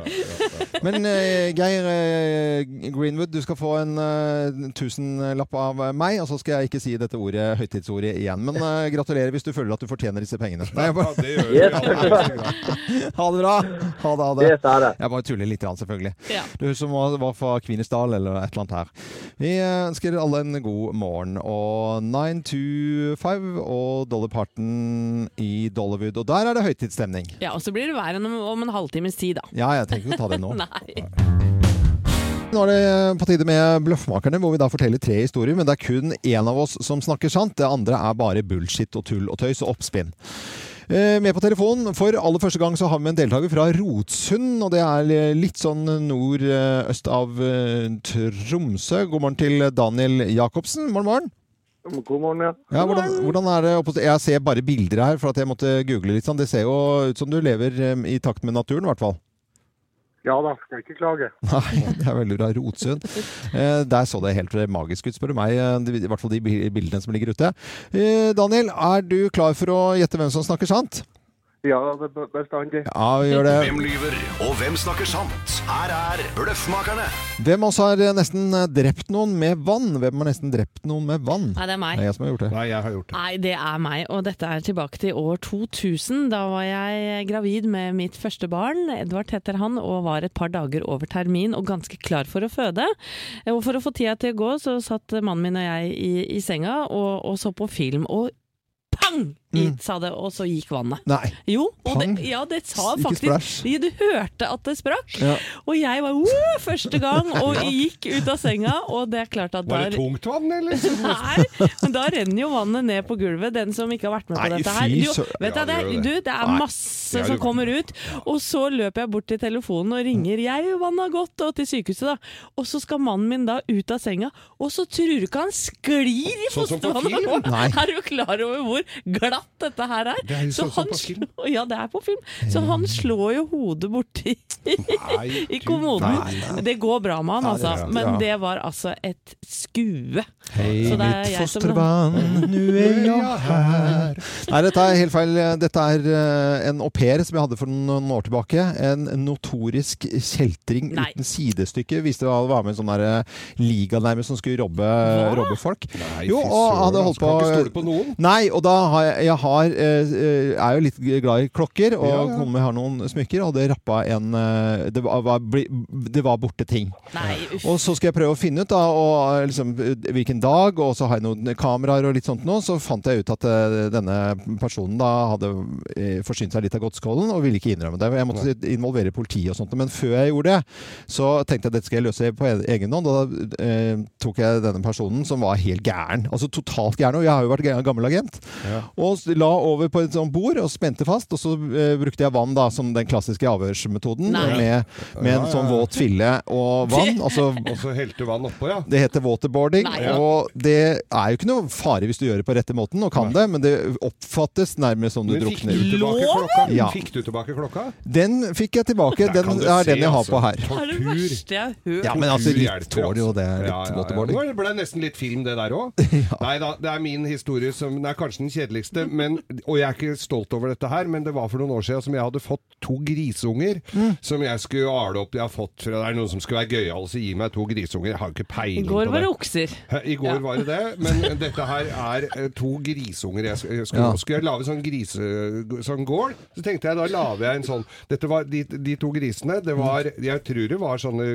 Men eh, Geir eh, Greenwood, du skal få en eh, tusenlapp av meg, og så skal jeg ikke si dette ordet, høytidsordet igjen. Men uh, gratulerer hvis du føler at du fortjener disse pengene. Nei, jeg Ja, bare, det gjør vi Yes. *laughs* ha det bra! Ha det, ha det. Det sa det. Jeg bare tuller litt, selvfølgelig. Ja. Du som var var fra Kvinesdal eller et eller annet her. Vi eh, ønsker alle en god morgen. Og 925 og Dolly Parton i Dollywood. Og der er det høytidsstemning. Ja, og så blir det verre om, om en halvtimes tid, da. Ja, jeg tenker ikke å ta det nå. *laughs* Nei. Nå er det på tide med Bløffmakerne, hvor vi da forteller tre historier. Men det er kun én av oss som snakker sant. Det andre er bare bullshit og tull og tøys og oppspinn. Eh, Med på telefonen for aller første gang så har vi en deltaker fra Rotsund. Og det er litt sånn nordøst av eh, Tromsø. God morgen til Daniel Jacobsen. Morgen, morgen. God morgen, ja. Ja, hvordan, hvordan er det oppe Jeg ser bare bilder her, for at jeg måtte google litt. sånn. Det ser jo ut som du lever i takt med naturen, i hvert fall. Ja da, skal ikke klage. *laughs* Nei, det er veldig bra. Rotsund. Eh, der så det helt magisk ut, spør du meg. eh, I hvert fall de bildene som ligger ute. Eh, Daniel, er du klar for å gjette hvem som snakker sant? Ja, det bestandig. Ja, vi gjør det. Hvem lyver, og hvem snakker sant? Her er Bløffmakerne. Hvem av oss har eh, nesten eh, drept noen med vann? Hvem har nesten drept noen med vann? Nei, det er meg. Det er jeg som har gjort det. Nei, jeg har gjort det. Nei, det er meg, og dette er tilbake til år 2000. Da var jeg gravid med mitt første barn, Edvard heter han, og var et par dager over termin og ganske klar for å føde. Og for å få tida til å gå, så satt mannen min og jeg i, i senga og, og så på film. Og pang! Mm. Sa det, og så gikk vannet. Nei. Jo, og det, ja, det sa faktisk Du hørte at det sprakk. Ja. Og jeg var «Woo!» første gang *laughs* og gikk ut av senga, og det er klart at Var det der tungt vann, eller? *laughs* Nei, men da renner jo vannet ned på gulvet, den som ikke har vært med på Nei, dette her. Du, vet du, Ja, det, det du, det er masse Nei. som kommer ut, og så løper jeg bort til telefonen og ringer 'jeg vannet har gått', og til sykehuset, da. Og så skal mannen min da ut av senga, og så tror du ikke han sklir i Sånn fostervannet! *laughs* Er du klar over hvor glatt dette her er? Det er jo Så så han på film. slår- Ja, det er på film. Så han slår jo hodet borti Nei, *laughs* i kommoden. Det går bra med han, Ja, det altså. bra. Men Ja. det var altså et skue. Hei, Så det er mitt fosterbarn, nå nu er jeg *laughs* her Nei, dette er helt feil. Dette er eh, en au pair som jeg hadde for noen år tilbake. En notorisk kjeltring Nei. uten sidestykke. Viste å være med i en sånn der, eh, liga nærmest som skulle robbe, robbe folk. Nei, Jo, og hadde altså, holdt på stole på noen. Nei, og da har, jeg har, eh, er jo litt glad i klokker, og Ja, ja. har noen smykker, og det rappa en eh, Det var, det var borte ting. Nei. Og så skal jeg prøve å finne ut da, og, eh, liksom, hvilken dag, og så har jeg noen kameraer og litt sånt nå. Så fant jeg ut at eh, denne personen da hadde eh, forsynt seg litt av godtskålen og ville ikke innrømme det. Jeg måtte involvere politiet og sånt. Men før jeg gjorde det, så tenkte jeg at dette skal jeg løse på e- egen hånd. Og da eh, tok jeg denne personen som var helt gæren. Altså totalt gæren. Og jeg har jo vært gammel agent. Og s- la over på et sånt bord og spente fast. Og så eh, brukte jeg vann da, som den klassiske avhørsmetoden. Nei. Med, med en Ja, ja, sånn våt fille og vann. *laughs* Altså Og så helte vann oppå, ja. det heter waterboarding, Nei. og det er jo ikke noe fare hvis du gjør det på rette måten, og kan det, men det oppfattes nærmest som du Men fikk du klokka? Ja. Fikk du tilbake klokka? Den fikk jeg tilbake. Den er se, den jeg har altså. på her. Det er det Tortur. verste jeg har hørt. Ja, men altså, litt tål tåler jo altså. det. Litt Ja, ja, ja. waterboarding. Nå ble det nesten litt film, det der òg. *laughs* Nei da, det er min historie som Det er kanskje den kjedeligste, men, og jeg er ikke stolt over dette her, men det var for noen år siden som jeg hadde fått to grisunger Mm. som jeg skulle ale opp. Jeg har fått fra Det er noen som skulle være gøyale, så gi meg to grisunger. Jeg har jo ikke I går var det. det okser. I går var det det, men *laughs* dette her er eh, to grisunger. Jeg skulle, Ja. skulle jeg lage sånn grise... Sånn gård, så tenkte jeg da lager jeg en sånn Dette var de, de to grisene. Det var Jeg tror det var sånne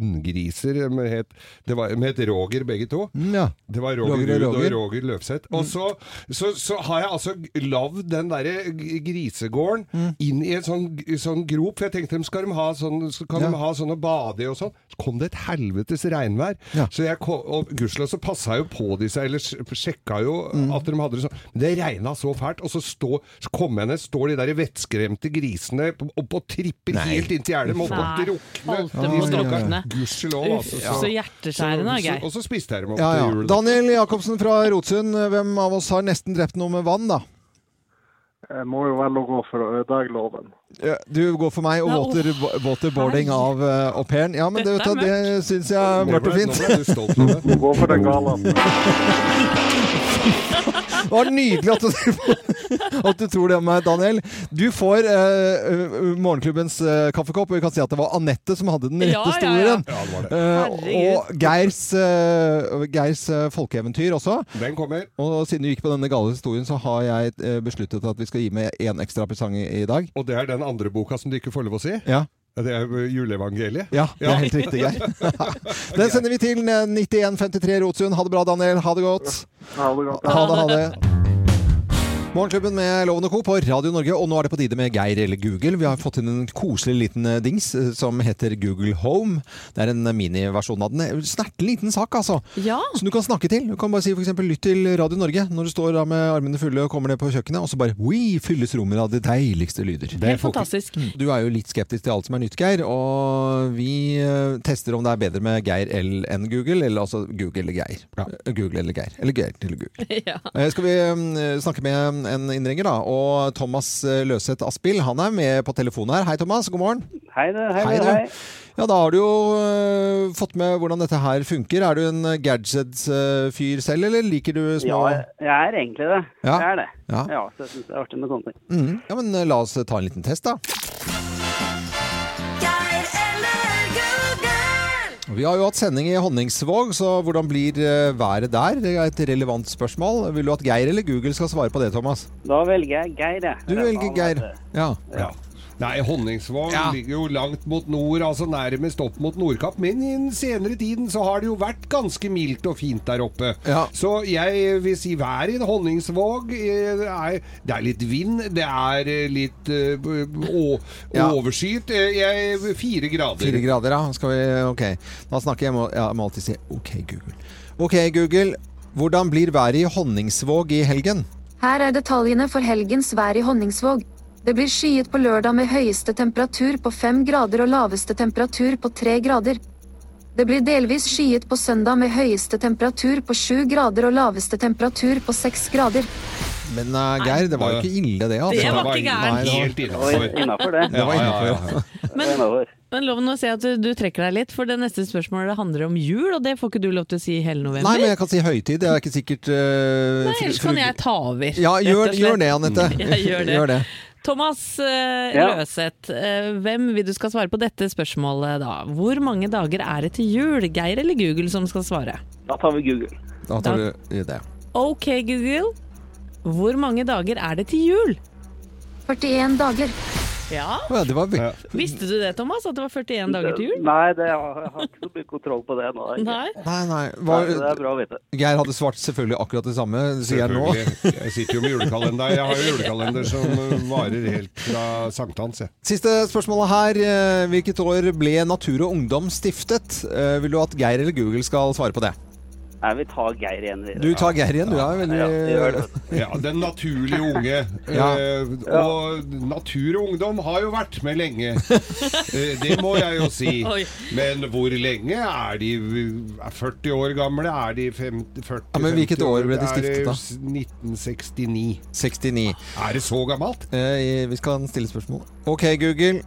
hunngriser med het, det var, med het Roger begge to. Mm, Ja. Det var Roger, Roger og Ruud og Roger. Løfseth. Og så, så, så har jeg altså lagd den derre grisegården grisegården inn i en sånn, sånn grop. For jeg tenkte de skal de ha sånn, så kan Ja. de ha sånn å bade i og sånn. Så kom det et helvetes regnvær. Ja. Så jeg kom, og gudskjelov så passa jo på de seg, eller sjekka jo Mm. at de hadde det sånn. Men det regna så fælt. Og så, stå, så kom jeg ned, står de der vettskremte grisene på- og tripper Nei. helt inntil gjerdet. Måtte drukne. Holdt dem drukne. Gudskjelov, altså. så hjerteskjærende, så- Geir. Og så spiste jeg dem opp Ja, ja. til jul. Daniel Jacobsen fra Rotsund, hvem av oss har nesten drept noe med vann, da? Jeg må jo velge å gå for å ødelegge loven. Ja, Du går for meg og water, waterboarding av uh, au pairen. Ja, men det, Dette det syns jeg er mørkt og fint. Nå ble du stolt av det. Gå for den gale. *laughs* Det var nydelig at du, at du tror det om meg, Daniel. Du får eh, eh, morgenklubbens eh, kaffekopp, og vi kan si at det var Anette som hadde den rette Ja, ja, ja. Ja, det det. Eh, og Geirs, eh, Geirs eh, folkeeventyr også. Den kommer. Og siden du gikk på denne gale historien, så har jeg besluttet at vi skal gi med én ekstra presang i, i dag. Og det er den andre boka som du ikke får lov å si? Ja. Det er juleevangeliet. Ja, det er helt riktig, Geir. *laughs* Den sender vi til eh, 9153 Rotsund. Ha det bra, Daniel. Ha det godt. Ha det godt. Ha det, ha det. Morgenklubben med Loven og Co. på Radio Norge, og nå er det på tide med Geir eller Google. Vi har fått inn en koselig liten eh, dings eh, som heter Google Home. Det er en eh, miniversjon av den. Snerten liten sak, altså. Ja. Som du kan snakke til. Du kan bare si f.eks. lytt til Radio Norge når du står da med armene fulle og kommer ned på kjøkkenet, og så bare Oi, fylles rommet av de deiligste lyder. Helt fantastisk. Du er jo litt skeptisk til alt som er nytt, Geir, og vi tester om det er bedre med Geir L enn Google, eller altså Google eller Geir. Ja. Google eller Geir. Eller Geir til Google. *laughs* Ja. Skal vi eh, snakke med en innringer, da? Og Thomas eh, Løseth Aspil, han er med på telefonen her. Hei, Thomas. God morgen. Hei, du. Hei, Hei. Hei. Ja, da har du jo uh, fått med hvordan dette her funker. Er du en gadgets-fyr selv, eller liker du små Ja, jeg- er egentlig det. Ja. Jeg er det. Ja. Ja, så jeg syns det er artig med sånne ting. Mm. Ja, men eh, la oss ta en liten test, da. Vi har jo hatt sending i Honningsvåg, så hvordan blir eh, været der? Det er et relevant spørsmål. Vil du at Geir eller Google skal svare på det, Thomas? Da velger jeg Geir, jeg. Du velger Geir. Ja. Ja. Nei, Honningsvåg ligger jo langt mot nord, altså nærmest opp mot Nordkapp. Men i den senere tiden så har det jo vært ganske mildt og fint der oppe. Så jeg vil si været i Honningsvåg eh, er Det er litt vind, det er eh, litt å, Ja. overskyet. Jeg, fire grader. Fire grader, ja. Skal vi Ok. Da snakker jeg må, ja, jeg må alltid si OK, Google. OK, Google. Hvordan blir været i Honningsvåg i helgen? Her er detaljene for helgens vær i Honningsvåg. Det blir skyet på lørdag med høyeste temperatur på fem grader og laveste temperatur på tre grader. Det blir delvis skyet på søndag med høyeste temperatur på sju grader og laveste temperatur på seks grader. Men uh, Geir, det var jo ikke ille, det. Altså. Det var ikke gærent. Helt innenfor. Det var innenfor det. Det var Ja, ja. ja. Men, men lov å si at du, du trekker deg litt, for det neste spørsmålet handler om jul, og det får ikke du lov til å si i hele november. Nei, men jeg kan si høytid. Det er ikke sikkert uh, Nei, ellers kan jeg ta over. Ja, gjør, gjør det, Anette. *laughs* Ja, gjør det. Gjør det. Thomas uh, Ja. Løseth, uh, hvem vil du skal svare på dette spørsmålet da? Hvor mange dager er det til jul? Geir eller Google som skal svare? Da tar vi Google. Da tar du det. Ok, Google. Hvor mange dager er det til jul? 41 dager. Ja. Ja, det var ja. Visste du det, Thomas? At det var 41 dager til jul? Nei, det, jeg har jeg har ikke så mye kontroll på det nå. Nei. Nei. Nei, var, Nei, det er bra å vite. Geir hadde svart selvfølgelig akkurat det samme, sier jeg nå. Jeg sitter jo med julekalender. Jeg har jo julekalender som uh, *laughs* varer helt fra sankthans. jeg. Siste spørsmålet her. eh, Hvilket år ble Natur og Ungdom stiftet? Eh, Vil du at Geir eller Google skal svare på det? Nei, vi tar Geir igjen. Du tar Geir igjen, du er veldig Ja, det. Ja, Den naturlige unge. *laughs* Ja. Eh, og Natur og Ungdom har jo vært med lenge. *laughs* Eh, det må jeg jo si. *laughs* Men hvor lenge? Er de er 40 år gamle? Er de 50, 40 Ja, men hvilket 50 år ble de stiftet, da? 1969. 69. Er det så gammelt? Eh, Vi skal stille spørsmål. Ok, Google.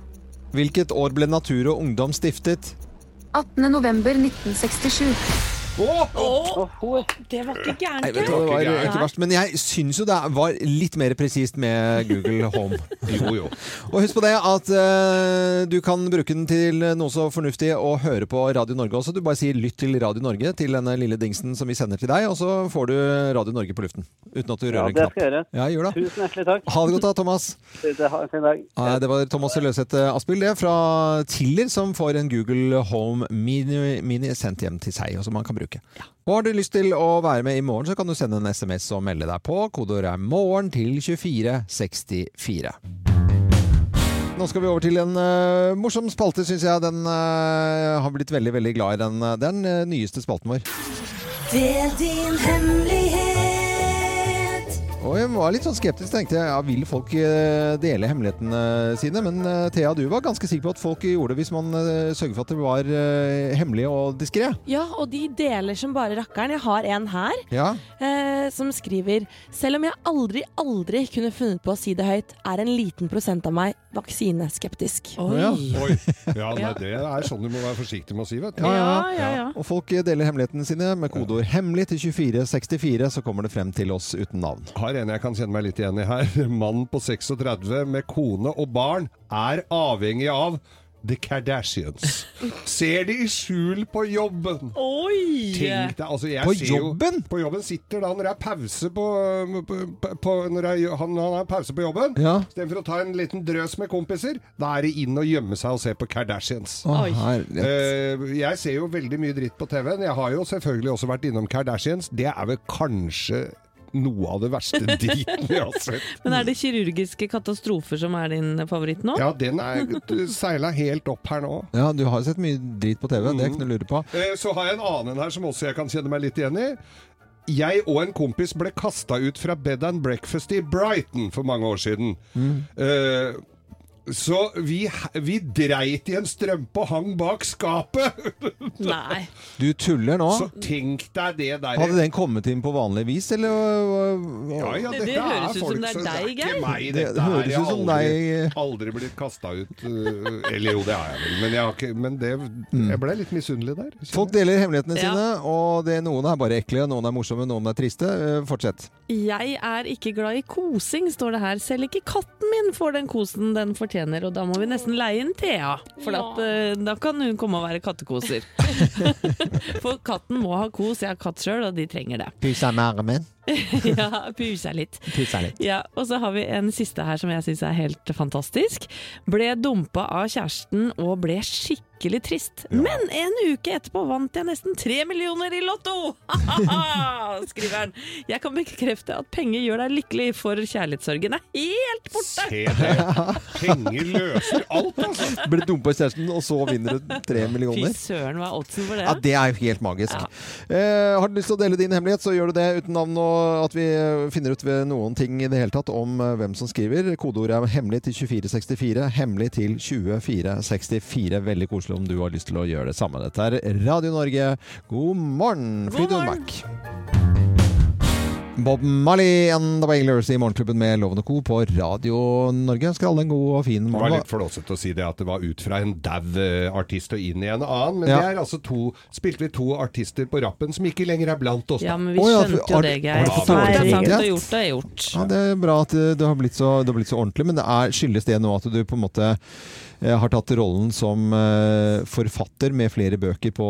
Hvilket år ble Natur og Ungdom stiftet? 18. november 1967. Det var ikke gærent. Det var ikke verst. Men jeg syns jo det var litt mer presist med Google Home. *laughs* Jo, jo. Og husk på det at uh, du kan bruke den til noe så fornuftig å høre på Radio Norge også. Du bare sier 'lytt til Radio Norge' til denne lille dingsen som vi sender til deg, og så får du Radio Norge på luften. Uten at du Ja, rører en det knapp. skal jeg gjøre. Ja, gjør det. Tusen hjertelig takk. Ha det godt da, Thomas. Det- Ha fin dag. Nei, det var Thomas Løseth Aspil det, fra Tiller som får en Google Home Mini, mini sendt hjem til seg, og som man kan bruke. Og har du lyst til å være med i morgen, så kan du sende en SMS og melde deg på. Kodeord er 'morgen' til 2464. Nå skal vi over til en uh, morsom spalte, syns jeg. Den uh, har blitt veldig, veldig glad i den. eh, den uh, nyeste spalten vår. Det er din hemmelighet. Og jeg var litt sånn skeptisk, tenkte jeg. Ja, vil folk eh, dele hemmelighetene sine? Men eh, Thea, du var ganske sikker på at folk gjorde det hvis man eh, sørger for at det var hemmelig og diskré. Ja, og de deler som bare rakkeren. Jeg har en her Ja. eh, som skriver Selv om jeg aldri, aldri kunne funnet på å si det høyt, er en liten prosent av meg vaksineskeptisk. Oi. ja. Oi. Ja, nei, det er sånn du må være forsiktig med å si, vet du. Ja, ja, Og folk deler hemmelighetene sine med kodeord 'hemmelig' til 2464, så kommer det frem til oss uten navn. Har en jeg kan kjenne meg litt igjen i her. *laughs* Mann på 36 med kone og barn er avhengig av The Kardashians. *laughs* Ser de i skjul på jobben. Oi! Tenk deg, altså jeg På ser jobben? Jo, på jobben sitter da når det er pause på, på, på når er, han, han har pause på jobben. Ja. Istedenfor å ta en liten drøs med kompiser, da er det inn og gjemme seg og se på Kardashians. Å, herlighet. Eh, jeg ser jo veldig mye dritt på TV-en. Jeg har jo selvfølgelig også vært innom Kardashians. Det er vel kanskje noe av det verste *laughs* driten vi har sett. Men er det kirurgiske katastrofer som er din favoritt nå? Ja, den er seila helt opp her nå. Ja, du har jo sett mye drit på TV, det er ikke noe å lure på. Eh, Så har jeg en annen her som også jeg kan kjenne meg litt igjen i. Jeg og en kompis ble kasta ut fra bed and breakfast i Brighton for mange år siden. Eh, så vi, vi dreit i en strømpe og hang bak skapet. *laughs* Nei. Du tuller nå? Så tenk deg det der. Hadde den kommet inn på vanlig vis, eller? Ja, ja, Det- det høres er ut som det er deg, Geir. Det, Det det høres er ut som aldri, deg. aldri blitt kasta ut. uh, Eller jo, det har jeg vel. Men, jeg, har ikke, men det, jeg ble litt misunnelig der. Folk deler hemmelighetene Ja. sine, og det, noen er bare ekle, noen er morsomme, noen er triste. Eh, Fortsett. Jeg er ikke glad i kosing, står det her. Selv ikke katten min får den kosen den fortjener, og da må vi nesten leie inn Thea. For at, uh, da kan hun komme og være kattekoser. *laughs* for katten må ha kos. Jeg har katt sjøl, og de trenger det. Pusa med armen. *laughs* ja, pusa litt. Pusa litt. Ja, og så har vi en siste her som jeg syns er helt fantastisk. Ble dumpa av kjæresten og ble skikkelig trist. Men en uke etterpå vant jeg nesten tre millioner i Lotto! *laughs* Skriver han. Jeg kan bekrefte at penger gjør deg lykkelig, for kjærlighetssorgen er helt borte! Se det. Penger løser alt, altså. Ble dumpa av kjæresten, og så vinner du tre Fy søren, hva er oddsen for det? Ja, Det er jo helt magisk. Eh, har du lyst til å dele din hemmelighet, så gjør du det uten navn og at vi finner ut ved noen ting i det hele tatt om eh, hvem som skriver. Kodeordet er hemmelig til 2464. Hemmelig til 2464. Veldig koselig om du har lyst til å gjøre det samme. Dette er Radio Norge. God morgen, Fridtjof Mack. Bob Marley and The Wailers i Morgenklubben med Loven og Co. på Radio Norge. Ønsker alle en god og fin morgen. Det var litt flåsete å si det at det var ut fra en dau eh, artist og inn i en annen. Men Ja. det er altså to Spilte vi to artister på rappen som ikke lenger er blant oss. da. Ja, men vi ja, skjønte jo det, har Geir. det Alt dårlig er sagt samvittighet? og gjort er gjort. Ja, Det er bra at det, det, har, blitt så, det har blitt så ordentlig, men det er, skyldes det nå at du på en måte eh, har tatt rollen som eh, forfatter med flere bøker på,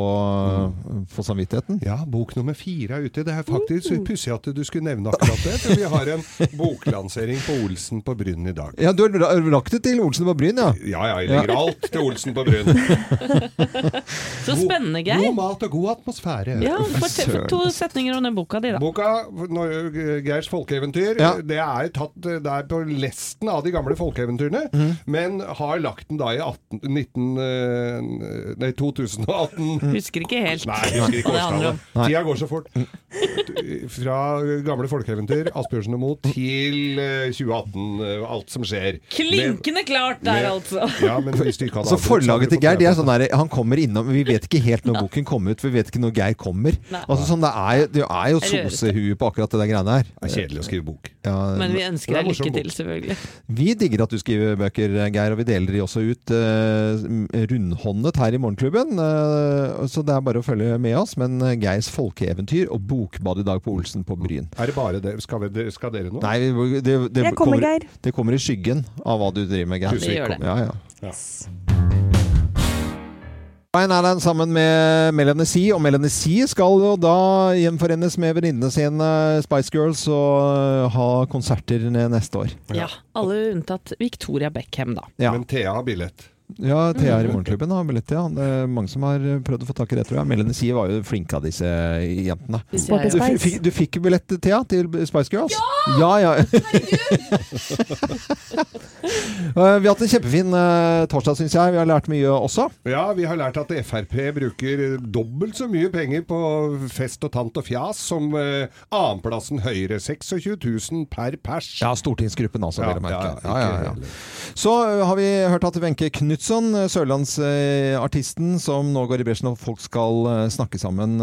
på samvittigheten. Ja, bok nummer fire er ute. Det er faktisk pussig at du skulle nevne akkurat det. For vi har en *laughs* boklansering på Olsen på Bryn i dag. Ja, du har lagt det til Olsen på Bryn, ja? Ja, ja, jeg legger Ja. alt til Olsen på Bryn. *laughs* Så spennende, Geir. God mat og god atmosfære. Ja, for to setninger om den boka di, da. Boka, Geirs folkeeventyr, Ja. det er tatt det er på lesten av de gamle folkeeventyrene, mm. men har lagt den da i 18, 19, eh, nei, 2018. Husker ikke helt Nei, husker ikke årstallet. Tida går så fort. Fra gamle folkeeventyr, Asbjørnsen og Moe, til eh, 2018. eh, Alt som skjer. Klinkende klart der, Med- altså. Ja, men hadde Så forlaget til Geir, de er sånn der, han kommer innom Vi vet ikke helt når boken kommer ut, for vi vet ikke når Geir kommer. Altså sånn, Det er, det er jo sosehue på akkurat det der greiene her. Det er kjedelig å skrive bok. Ja, Men vi ønsker er deg lykke til, selvfølgelig. Vi digger at du skriver bøker, Geir, og vi deler de også ut eh, rundhåndet her i Morgenklubben. eh, så det er bare å følge med oss. Men eh, Geirs folkeeventyr og bokbad i dag på Olsen på Bryn. Er det bare det? Skal, vi, skal dere nå? Nei, det, det, det, kommer, kommer, det kommer i skyggen av hva du driver med, Geir. Ja, det gjør det. Ja, ja. Ryan Allen sammen med Melanie C. Og Melanie C skal jo da gjenforenes med venninnene sine Spice Girls og ha konserter neste år. Ja, alle unntatt Victoria Beckham, da. Ja. Men Thea har billett. Ja, Thea er i Morgenklubben har billett, ja. Det er mange som har prøvd å få tak i det, tror jeg. Melanie Sie var jo flink av disse jentene. Sporty Du, fikk, du fikk billett, Thea, til Spice Girls? Ja! Ja, ja. *laughs* Vi har hatt en kjempefin uh, torsdag, syns jeg. Vi har lært mye også. Ja, vi har lært at Frp bruker dobbelt så mye penger på fest og tant og fjas som uh, annenplassen Høyre. 26 000 per pers. Ja, stortingsgruppen altså, Ja, vil jeg merke. ja, Ja, ja, ja, Så uh, har vi hørt at Wenche Knutson, sørlandsartisten som nå går i bresjen og folk skal snakke sammen,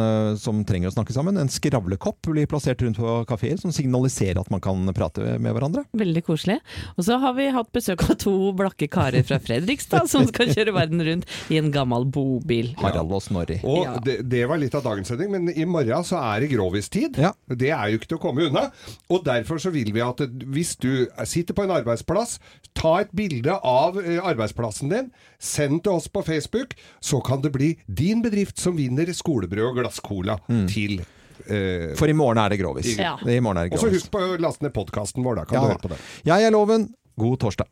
som trenger å snakke sammen, en skravlekopp blir plassert rundt på kafeer som signaliserer at man kan prate med hverandre. Veldig koselig. Og så har vi hatt besøk av to blakke karer fra Fredrikstad som skal kjøre verden rundt i en gammel bobil. Harald og Snorri. Og Ja. det, det var litt av dagens sending, men i morgen så er det grovistid. Det er jo ikke til å komme unna. Og derfor så vil vi at hvis du sitter på en arbeidsplass, ta et bilde av eh, arbeidsplassen din, send til oss på Facebook, så kan det bli din bedrift som vinner skolebrød og glasscola til eh, For i morgen er det grovis. Ja. I morgen er det Og så husk på å laste ned podkasten vår, da kan Ja. du høre på den. Jeg er Loven. God torsdag.